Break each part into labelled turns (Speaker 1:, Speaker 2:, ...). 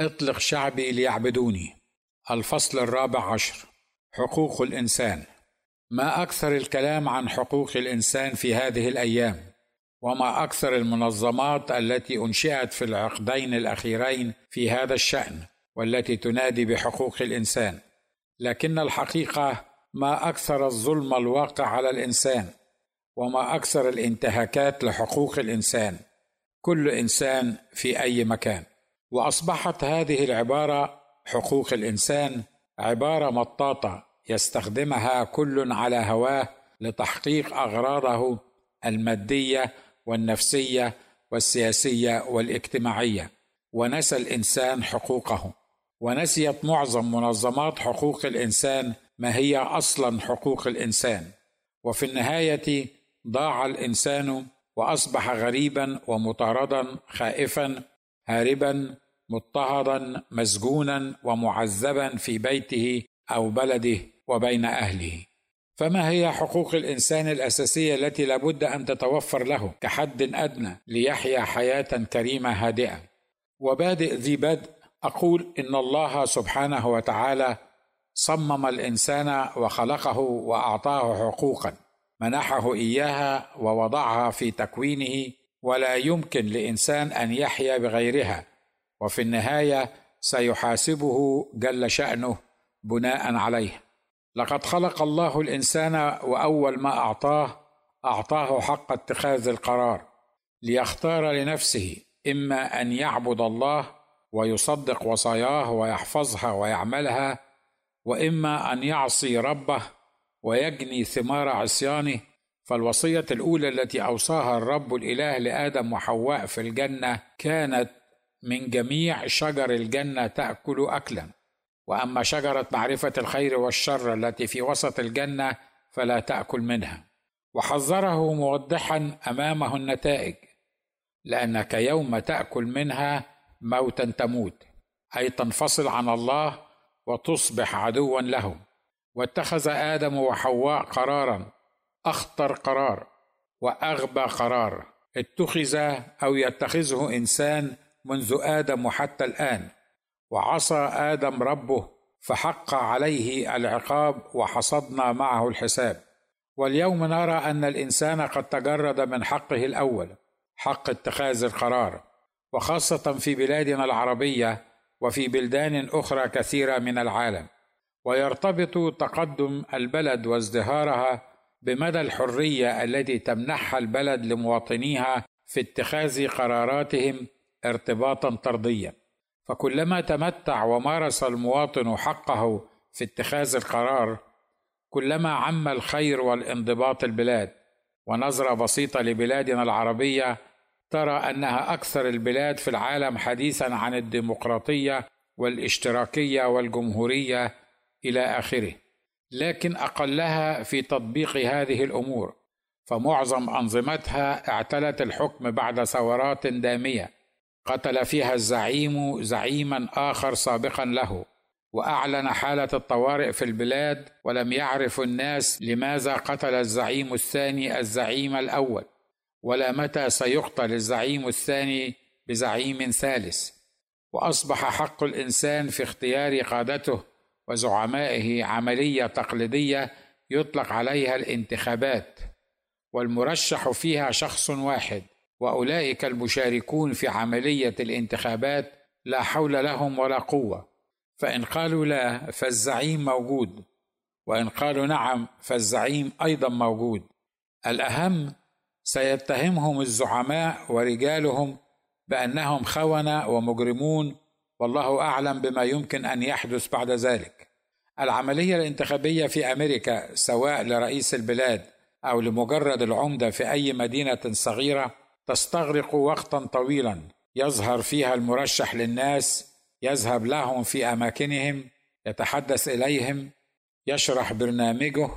Speaker 1: اطلق شعبي ليعبدوني. الفصل الرابع عشر. حقوق الإنسان. ما أكثر الكلام عن حقوق الإنسان في هذه الأيام وما أكثر المنظمات التي أنشئت في العقدين الأخيرين في هذا الشأن والتي تنادي بحقوق الإنسان. لكن الحقيقة ما أكثر الظلم الواقع على الإنسان وما أكثر الانتهاكات لحقوق الإنسان. كل إنسان في أي مكان. وأصبحت هذه العبارة حقوق الإنسان عبارة مطاطة يستخدمها كل على هواه لتحقيق أغراضه المادية والنفسية والسياسية والاجتماعية. ونسى الإنسان حقوقه. ونسيت معظم منظمات حقوق الإنسان ما هي أصلا حقوق الإنسان. وفي النهاية ضاع الإنسان وأصبح غريبا ومطاردا خائفا هاربا مضطهدا مسجونا ومعذبا في بيته أو بلده وبين أهله. فما هي حقوق الإنسان الأساسية التي لابد أن تتوفر له كحد أدنى ليحيا حياة كريمة هادئة؟ وبادئ ذي بدء أقول إن الله سبحانه وتعالى صمم الإنسان وخلقه وأعطاه حقوقا منحه إياها ووضعها في تكوينه ولا يمكن لإنسان أن يحيا بغيرها. وفي النهاية سيحاسبه جل شأنه بناء عليه. لقد خلق الله الإنسان وأول ما أعطاه أعطاه حق اتخاذ القرار ليختار لنفسه إما أن يعبد الله ويصدق وصاياه ويحفظها ويعملها وإما أن يعصي ربه ويجني ثمار عصيانه. فالوصية الأولى التي أوصاها الرب الإله لآدم وحواء في الجنة كانت من جميع شجر الجنة تأكل اكلا. وأما شجرة معرفة الخير والشر التي في وسط الجنة فلا تأكل منها. وحذره موضحا أمامه النتائج لأنك يوم تأكل منها موتا تموت. أي تنفصل عن الله وتصبح عدوا له. واتخذ آدم وحواء قرارا. أخطر قرار وأغبى قرار. اتخذ أو يتخذه إنسان منذ آدم حتى الآن وعصى آدم ربه فحق عليه العقاب وحصدنا معه الحساب. واليوم نرى أن الإنسان قد تجرد من حقه الأول حق اتخاذ القرار. وخاصة في بلادنا العربية وفي بلدان أخرى كثيرة من العالم. ويرتبط تقدم البلد وازدهارها بمدى الحرية التي تمنحها البلد لمواطنيها في اتخاذ قراراتهم ارتباطا طرديا. فكلما تمتع ومارس المواطن حقه في اتخاذ القرار كلما عم الخير والانضباط البلاد ونظرة بسيطة لبلادنا العربية ترى أنها أكثر البلاد في العالم حديثا عن الديمقراطية والاشتراكية والجمهورية إلى آخره. لكن أقلها في تطبيق هذه الأمور فمعظم أنظمتها اعتلت الحكم بعد ثورات دامية. قتل فيها الزعيم زعيما آخر سابقا له وأعلن حالة الطوارئ في البلاد ولم يعرف الناس لماذا قتل الزعيم الثاني الزعيم الأول ولا متى سيقتل الزعيم الثاني بزعيم ثالث. وأصبح حق الإنسان في اختيار قادته وزعمائه عملية تقليدية يطلق عليها الانتخابات والمرشح فيها شخص واحد. وأولئك المشاركون في عملية الانتخابات لا حول لهم ولا قوة. فإن قالوا لا فالزعيم موجود. وإن قالوا نعم فالزعيم أيضا موجود. الأهم سيتهمهم الزعماء ورجالهم بأنهم خونة ومجرمون. والله أعلم بما يمكن أن يحدث بعد ذلك. العملية الانتخابية في أمريكا سواء لرئيس البلاد أو لمجرد العمدة في أي مدينة صغيرة تستغرق وقتا طويلا. يظهر فيها المرشح للناس يذهب لهم في أماكنهم يتحدث إليهم يشرح برنامجه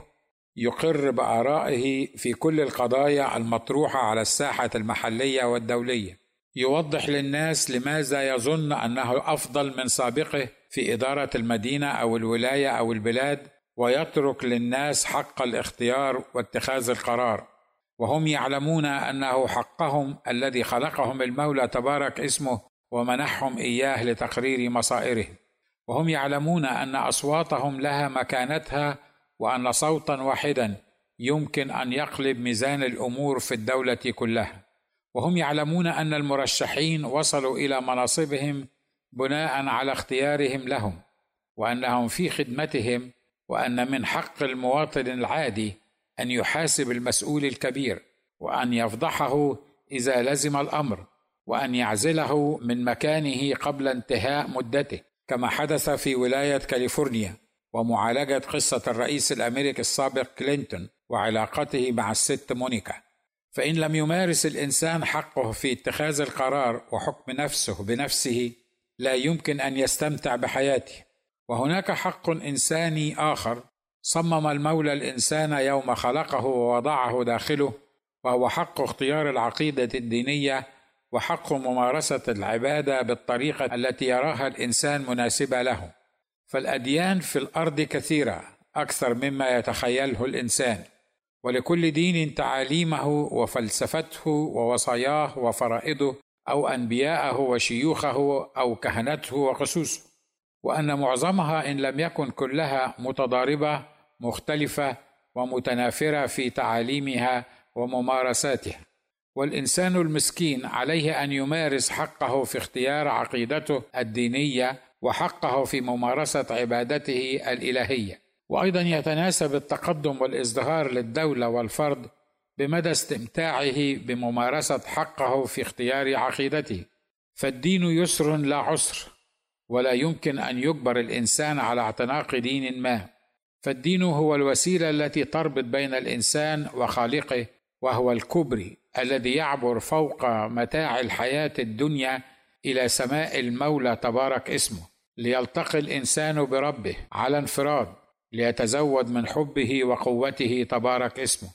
Speaker 1: يقر بآرائه في كل القضايا المطروحة على الساحة المحلية والدولية. يوضح للناس لماذا يظن أنه أفضل من سابقه في إدارة المدينة أو الولاية أو البلاد ويترك للناس حق الاختيار واتخاذ القرار. وهم يعلمون أنه حقهم الذي خلقهم المولى تبارك اسمه ومنحهم إياه لتقرير مصائرهم وهم يعلمون أن أصواتهم لها مكانتها وأن صوتا واحدا يمكن أن يقلب ميزان الأمور في الدولة كلها. وهم يعلمون أن المرشحين وصلوا إلى مناصبهم بناء على اختيارهم لهم وأنهم في خدمتهم وأن من حق المواطن العادي أن يحاسب المسؤول الكبير وأن يفضحه إذا لزم الأمر وأن يعزله من مكانه قبل انتهاء مدته كما حدث في ولاية كاليفورنيا ومعالجة قصة الرئيس الأمريكي السابق كلينتون وعلاقته مع الست مونيكا. فإن لم يمارس الإنسان حقه في اتخاذ القرار وحكم نفسه بنفسه لا يمكن أن يستمتع بحياته. وهناك حق إنساني آخر صمم المولى الإنسان يوم خلقه ووضعه داخله وهو حق اختيار العقيدة الدينية وحق ممارسة العبادة بالطريقة التي يراها الإنسان مناسبة له. فالأديان في الأرض كثيرة أكثر مما يتخيله الإنسان. ولكل دين تعاليمه وفلسفته ووصاياه وفرائضه أو أنبياءه وشيوخه أو كهنته وقسوسه وأن معظمها إن لم يكن كلها متضاربة مختلفة ومتنافرة في تعاليمها وممارساتها. والإنسان المسكين عليه أن يمارس حقه في اختيار عقيدته الدينية وحقه في ممارسة عبادته الإلهية. وأيضا يتناسب التقدم والإزدهار للدولة والفرد بمدى استمتاعه بممارسة حقه في اختيار عقيدته. فالدين يسر لا عسر ولا يمكن أن يجبر الإنسان على اعتناق دين ما. فالدين هو الوسيلة التي تربط بين الإنسان وخالقه وهو الكبري الذي يعبر فوق متاع الحياة الدنيا إلى سماء المولى تبارك اسمه. ليلتقي الإنسان بربه على انفراد ليتزود من حبه وقوته تبارك اسمه.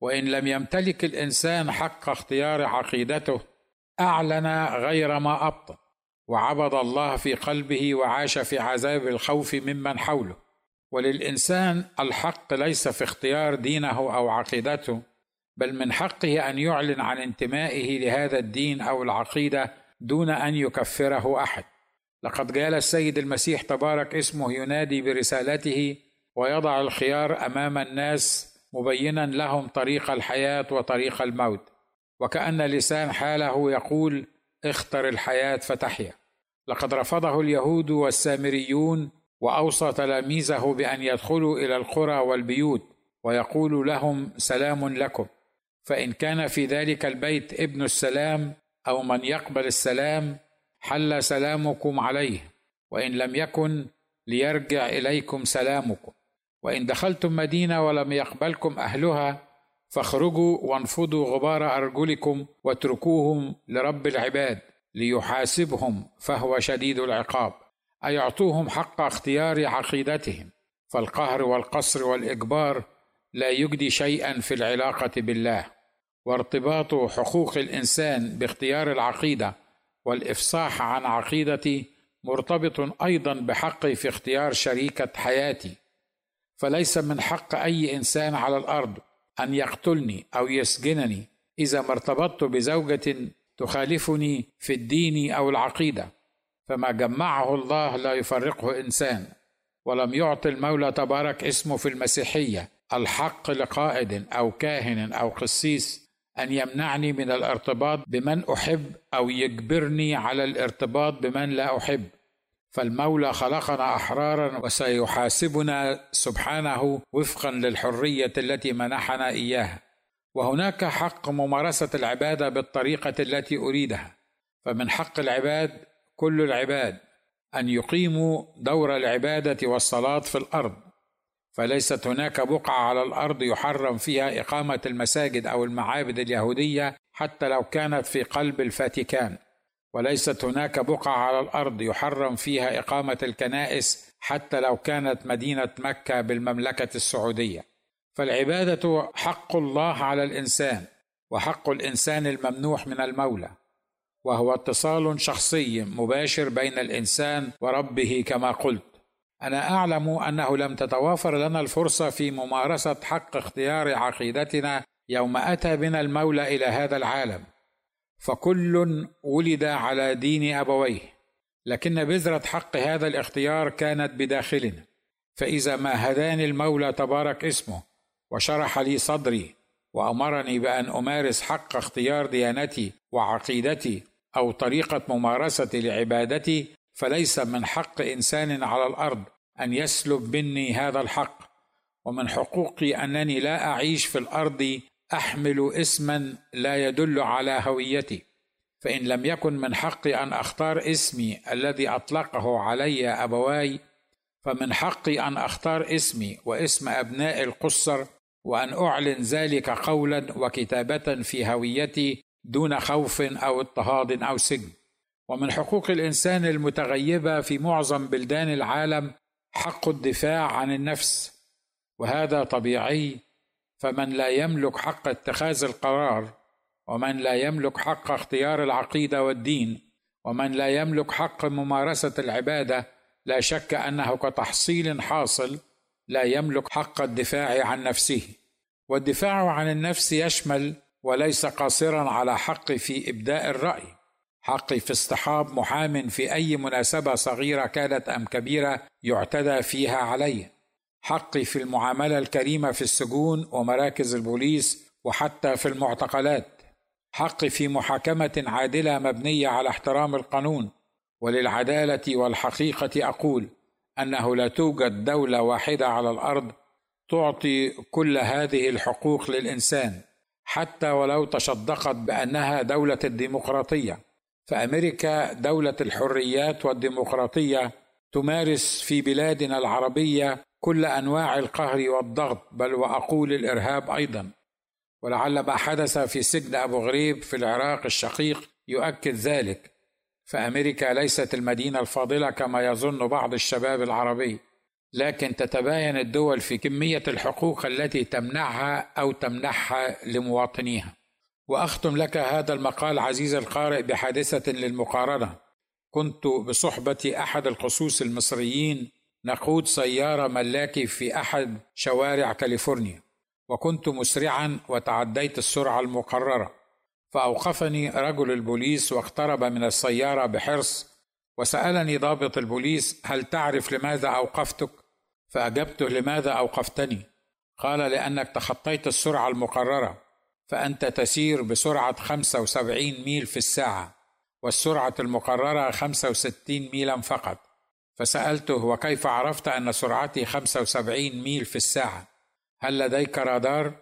Speaker 1: وإن لم يمتلك الإنسان حق اختيار عقيدته أعلن غير ما أبطأ وعبد الله في قلبه وعاش في عذاب الخوف ممن حوله. وللإنسان الحق ليس في اختيار دينه أو عقيدته بل من حقه أن يعلن عن انتمائه لهذا الدين أو العقيدة دون أن يكفره أحد. لقد جال السيد المسيح تبارك اسمه ينادي برسالته ويضع الخيار أمام الناس مبينا لهم طريق الحياة وطريق الموت وكأن لسان حاله يقول اختر الحياة فتحيا. لقد رفضه اليهود والسامريون وأوصى تلاميذه بأن يدخلوا إلى القرى والبيوت ويقول لهم سلام لكم. فإن كان في ذلك البيت ابن السلام أو من يقبل السلام حل سلامكم عليه. وإن لم يكن ليرجع إليكم سلامكم. وإن دخلتم مدينة ولم يقبلكم أهلها فاخرجوا وانفضوا غبار أرجلكم واتركوهم لرب العباد ليحاسبهم فهو شديد العقاب. اي اعطوهم حق اختيار عقيدتهم فالقهر والقصر والإجبار لا يجدي شيئا في العلاقة بالله وارتباط حقوق الإنسان باختيار العقيدة والإفصاح عن عقيدتي مرتبط أيضا بحقي في اختيار شريكة حياتي. فليس من حق أي إنسان على الأرض أن يقتلني أو يسجنني إذا ما ارتبطت بزوجة تخالفني في الدين أو العقيدة. فما جمعه الله لا يفرقه إنسان ولم يعطي المولى تبارك اسمه في المسيحية الحق لقائد أو كاهن أو قسيس أن يمنعني من الارتباط بمن أحب أو يجبرني على الارتباط بمن لا أحب. فالمولى خلقنا أحرارا وسيحاسبنا سبحانه وفقا للحرية التي منحنا إياها. وهناك حق ممارسة العبادة بالطريقة التي أريدها. فمن حق العباد كل العباد أن يقيموا دور العبادة والصلاة في الأرض. فليست هناك بقعة على الأرض يحرم فيها إقامة المساجد أو المعابد اليهودية حتى لو كانت في قلب الفاتيكان. وليست هناك بقعة على الأرض يحرم فيها إقامة الكنائس حتى لو كانت مدينة مكة بالمملكة السعودية. فالعبادة حق الله على الإنسان وحق الإنسان الممنوح من المولى. وهو اتصال شخصي مباشر بين الإنسان وربه كما قلت. أنا أعلم أنه لم تتوافر لنا الفرصة في ممارسة حق اختيار عقيدتنا يوم أتى بنا المولى إلى هذا العالم. فكل ولد على دين أبويه. لكن بذرة حق هذا الاختيار كانت بداخلنا. فإذا ما هداني المولى تبارك اسمه وشرح لي صدري وأمرني بأن أمارس حق اختيار ديانتي وعقيدتي أو طريقة ممارستي لعبادتي فليس من حق إنسان على الأرض أن يسلب مني هذا الحق. ومن حقوقي أنني لا أعيش في الأرض أحمل اسما لا يدل على هويتي. فإن لم يكن من حقي أن أختار اسمي الذي أطلقه علي أبواي فمن حقي أن أختار اسمي واسم أبناء القصر وأن أعلن ذلك قولا وكتابه في هويتي دون خوف أو اضطهاد أو سجن. ومن حقوق الإنسان المتغيبة في معظم بلدان العالم حق الدفاع عن النفس وهذا طبيعي. فمن لا يملك حق اتخاذ القرار ومن لا يملك حق اختيار العقيدة والدين ومن لا يملك حق ممارسة العبادة لا شك أنه كتحصيل حاصل لا يملك حق الدفاع عن نفسه. والدفاع عن النفس يشمل وليس قاصرا على حقي في إبداء الرأي. حقي في اصطحاب محام في أي مناسبة صغيرة كانت أم كبيرة يعتدى فيها علي حقي في المعاملة الكريمة في السجون ومراكز البوليس وحتى في المعتقلات. حقي في محاكمة عادلة مبنية على احترام القانون. وللعدالة والحقيقة أقول أنه لا توجد دولة واحدة على الأرض تعطي كل هذه الحقوق للإنسان حتى ولو تصدقت بأنها دولة الديمقراطية. فأمريكا دولة الحريات والديمقراطية تمارس في بلادنا العربية كل أنواع القهر والضغط بل وأقول الإرهاب أيضا. ولعل ما حدث في سجن أبو غريب في العراق الشقيق يؤكد ذلك. فأمريكا ليست المدينة الفاضلة كما يظن بعض الشباب العربي لكن تتباين الدول في كمية الحقوق التي تمنعها أو تمنحها لمواطنيها. وأختم لك هذا المقال عزيز القارئ بحادثة للمقارنة. كنت بصحبة أحد القصوص المصريين نقود سيارة ملاكي في أحد شوارع كاليفورنيا وكنت مسرعا وتعديت السرعة المقررة. فأوقفني رجل البوليس واقترب من السيارة بحرص وسألني ضابط البوليس هل تعرف لماذا أوقفتك؟ فأجبته لماذا أوقفتني؟ قال لأنك تخطيت السرعة المقررة فأنت تسير بسرعة 75 ميل في الساعة والسرعة المقررة 65 ميلا فقط. فسألته وكيف عرفت أن سرعتي 75 ميل في الساعة؟ هل لديك رادار؟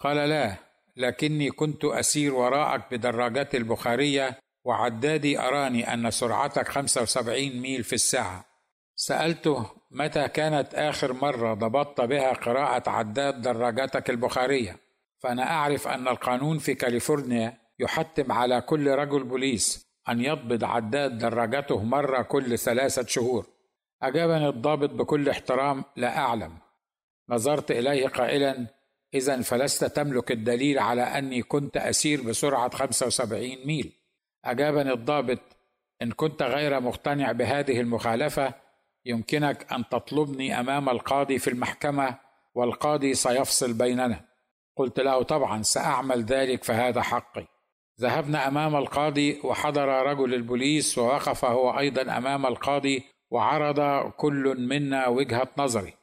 Speaker 1: قال لا. لكني كنت أسير وراءك بدراجتي البخارية وعدادي أراني أن سرعتك 75 ميل في الساعة. سألته متى كانت آخر مرة ضبطت بها قراءة عداد دراجتك البخارية. فأنا أعرف أن القانون في كاليفورنيا يحتم على كل رجل بوليس أن يضبط عداد دراجته مرة كل ثلاثة شهور. أجابني الضابط بكل احترام لا أعلم نظرت إليه قائلا إذا فلست تملك الدليل على أني كنت أسير بسرعة 75 ميل. أجابني الضابط إن كنت غير مقتنع بهذه المخالفة يمكنك أن تطلبني أمام القاضي في المحكمة والقاضي سيفصل بيننا. قلت له طبعا سأعمل ذلك فهذا حقي. ذهبنا أمام القاضي وحضر رجل البوليس ووقف هو أيضا أمام القاضي وعرض كل منا وجهة نظري.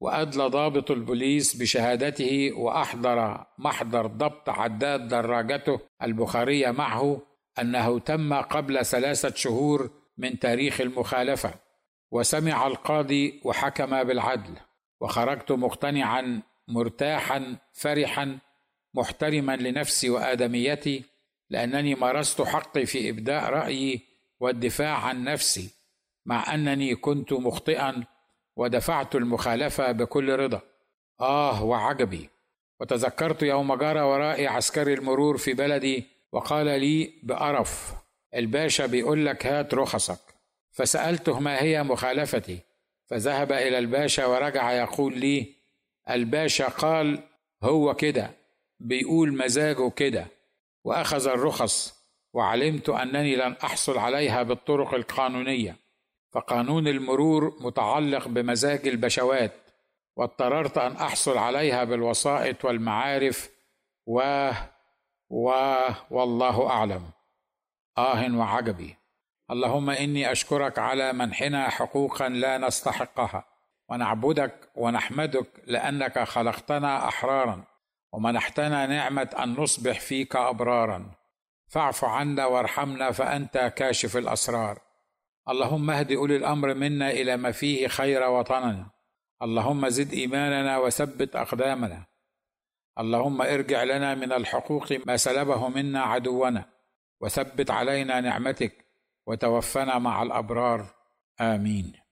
Speaker 1: وأدلى ضابط البوليس بشهادته وأحضر محضر ضبط عداد دراجته البخارية معه أنه تم قبل ثلاثة شهور من تاريخ المخالفة وسمع القاضي وحكم بالعدل وخرجت مقتنعا مرتاحا فرحا محترما لنفسي وآدميتي لأنني مارست حقي في إبداء رأيي والدفاع عن نفسي مع أنني كنت مخطئا ودفعت المخالفة بكل رضا. آه وعجبي. وتذكرت يوم جار ورائي عسكري المرور في بلدي وقال لي بقرف الباشا بيقول لك هات رخصك. فسألته ما هي مخالفتي. فذهب إلى الباشا ورجع يقول لي الباشا قال هو كده بيقول مزاجه كده. وأخذ الرخص وعلمت أنني لن أحصل عليها بالطرق القانونية. فقانون المرور متعلق بمزاج البشوات واضطررت أن أحصل عليها بالوسائط والمعارف و و والله أعلم. آه وعجبي. اللهم إني أشكرك على منحنا حقوقا لا نستحقها. ونعبدك ونحمدك لأنك خلقتنا أحرارا ومنحتنا نعمة أن نصبح فيك أبرارا. فاعف عنا وارحمنا فأنت كاشف الأسرار. اللهم اهد أولي الأمر منا إلى ما فيه خير وطننا. اللهم زد إيماننا وثبت أقدامنا. اللهم ارجع لنا من الحقوق ما سلبه منا عدونا. وثبت علينا نعمتك وتوفنا مع الأبرار. آمين.